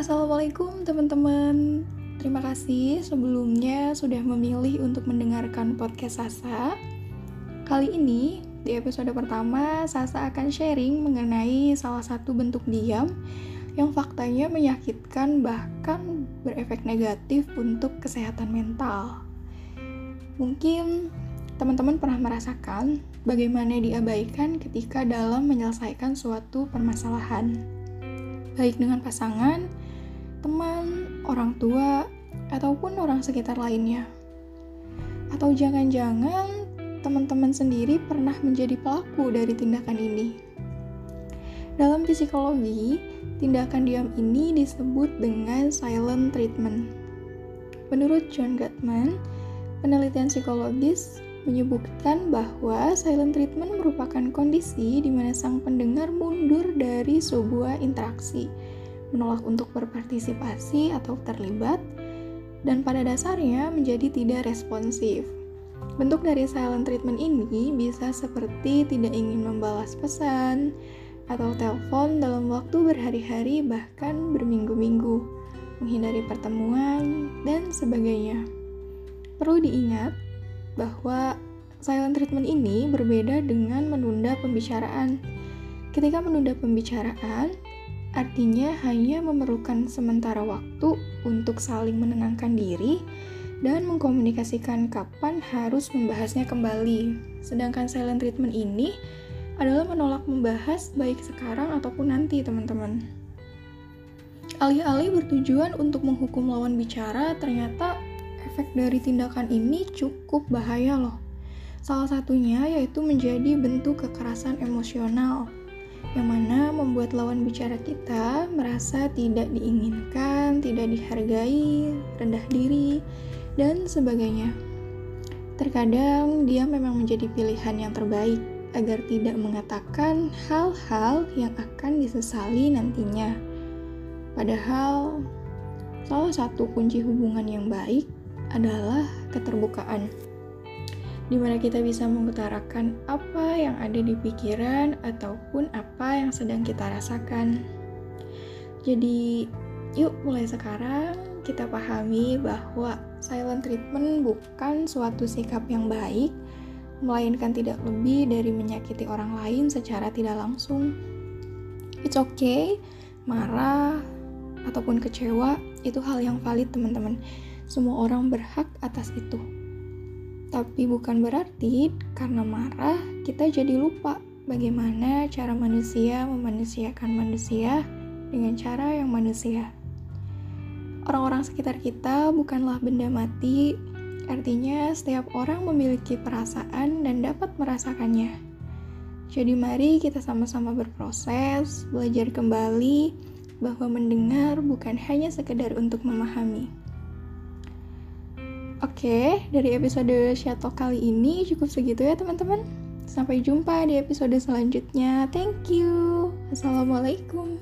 Assalamualaikum teman-teman Terima kasih sebelumnya sudah memilih untuk mendengarkan podcast Sasa Kali ini di episode pertama Sasa akan sharing mengenai salah satu bentuk diam yang faktanya menyakitkan bahkan berefek negatif untuk kesehatan mental. Mungkin teman-teman pernah merasakan bagaimana diabaikan ketika dalam menyelesaikan suatu permasalahan, baik dengan pasangan, teman, orang tua, ataupun orang sekitar lainnya. Atau jangan-jangan teman-teman sendiri pernah menjadi pelaku dari tindakan ini. Dalam psikologi, tindakan diam ini disebut dengan silent treatment. Menurut John Gottman, penelitian psikologis menyebutkan bahwa silent treatment merupakan kondisi di mana sang pendengar mundur dari sebuah interaksi, menolak untuk berpartisipasi atau terlibat, dan pada dasarnya menjadi tidak responsif. Bentuk dari silent treatment ini bisa seperti tidak ingin membalas pesan atau telepon dalam waktu berhari-hari bahkan berminggu-minggu, menghindari pertemuan, dan sebagainya. Perlu diingat, bahwa silent treatment ini berbeda dengan menunda pembicaraan. Ketika menunda pembicaraan, artinya hanya memerlukan sementara waktu untuk saling menenangkan diri dan mengkomunikasikan kapan harus membahasnya kembali. Sedangkan silent treatment ini adalah menolak membahas baik sekarang ataupun nanti, teman-teman. Alih-alih bertujuan untuk menghukum lawan bicara, ternyata efek dari tindakan ini cukup bahaya loh. Salah satunya yaitu menjadi bentuk kekerasan emosional, yang mana membuat lawan bicara kita merasa tidak diinginkan, tidak dihargai, rendah diri, dan sebagainya. Terkadang dia memang menjadi pilihan yang terbaik agar tidak mengatakan hal-hal yang akan disesali nantinya. Padahal, salah satu kunci hubungan yang baik adalah keterbukaan, di mana kita bisa mengutarakan apa yang ada di pikiran ataupun apa yang sedang kita rasakan. Jadi, yuk mulai sekarang kita pahami bahwa silent treatment bukan suatu sikap yang baik, melainkan tidak lebih dari menyakiti orang lain secara tidak langsung. It's okay, marah, ataupun kecewa, itu hal yang valid teman-teman semua orang berhak atas itu. Tapi bukan berarti karena marah kita jadi lupa bagaimana cara manusia memanusiakan manusia dengan cara yang manusia. Orang-orang sekitar kita bukanlah benda mati, artinya setiap orang memiliki perasaan dan dapat merasakannya. Jadi mari kita sama-sama berproses, belajar kembali bahwa mendengar bukan hanya sekedar untuk memahami Oke, dari episode Shato kali ini cukup segitu ya teman-teman. Sampai jumpa di episode selanjutnya. Thank you. Assalamualaikum.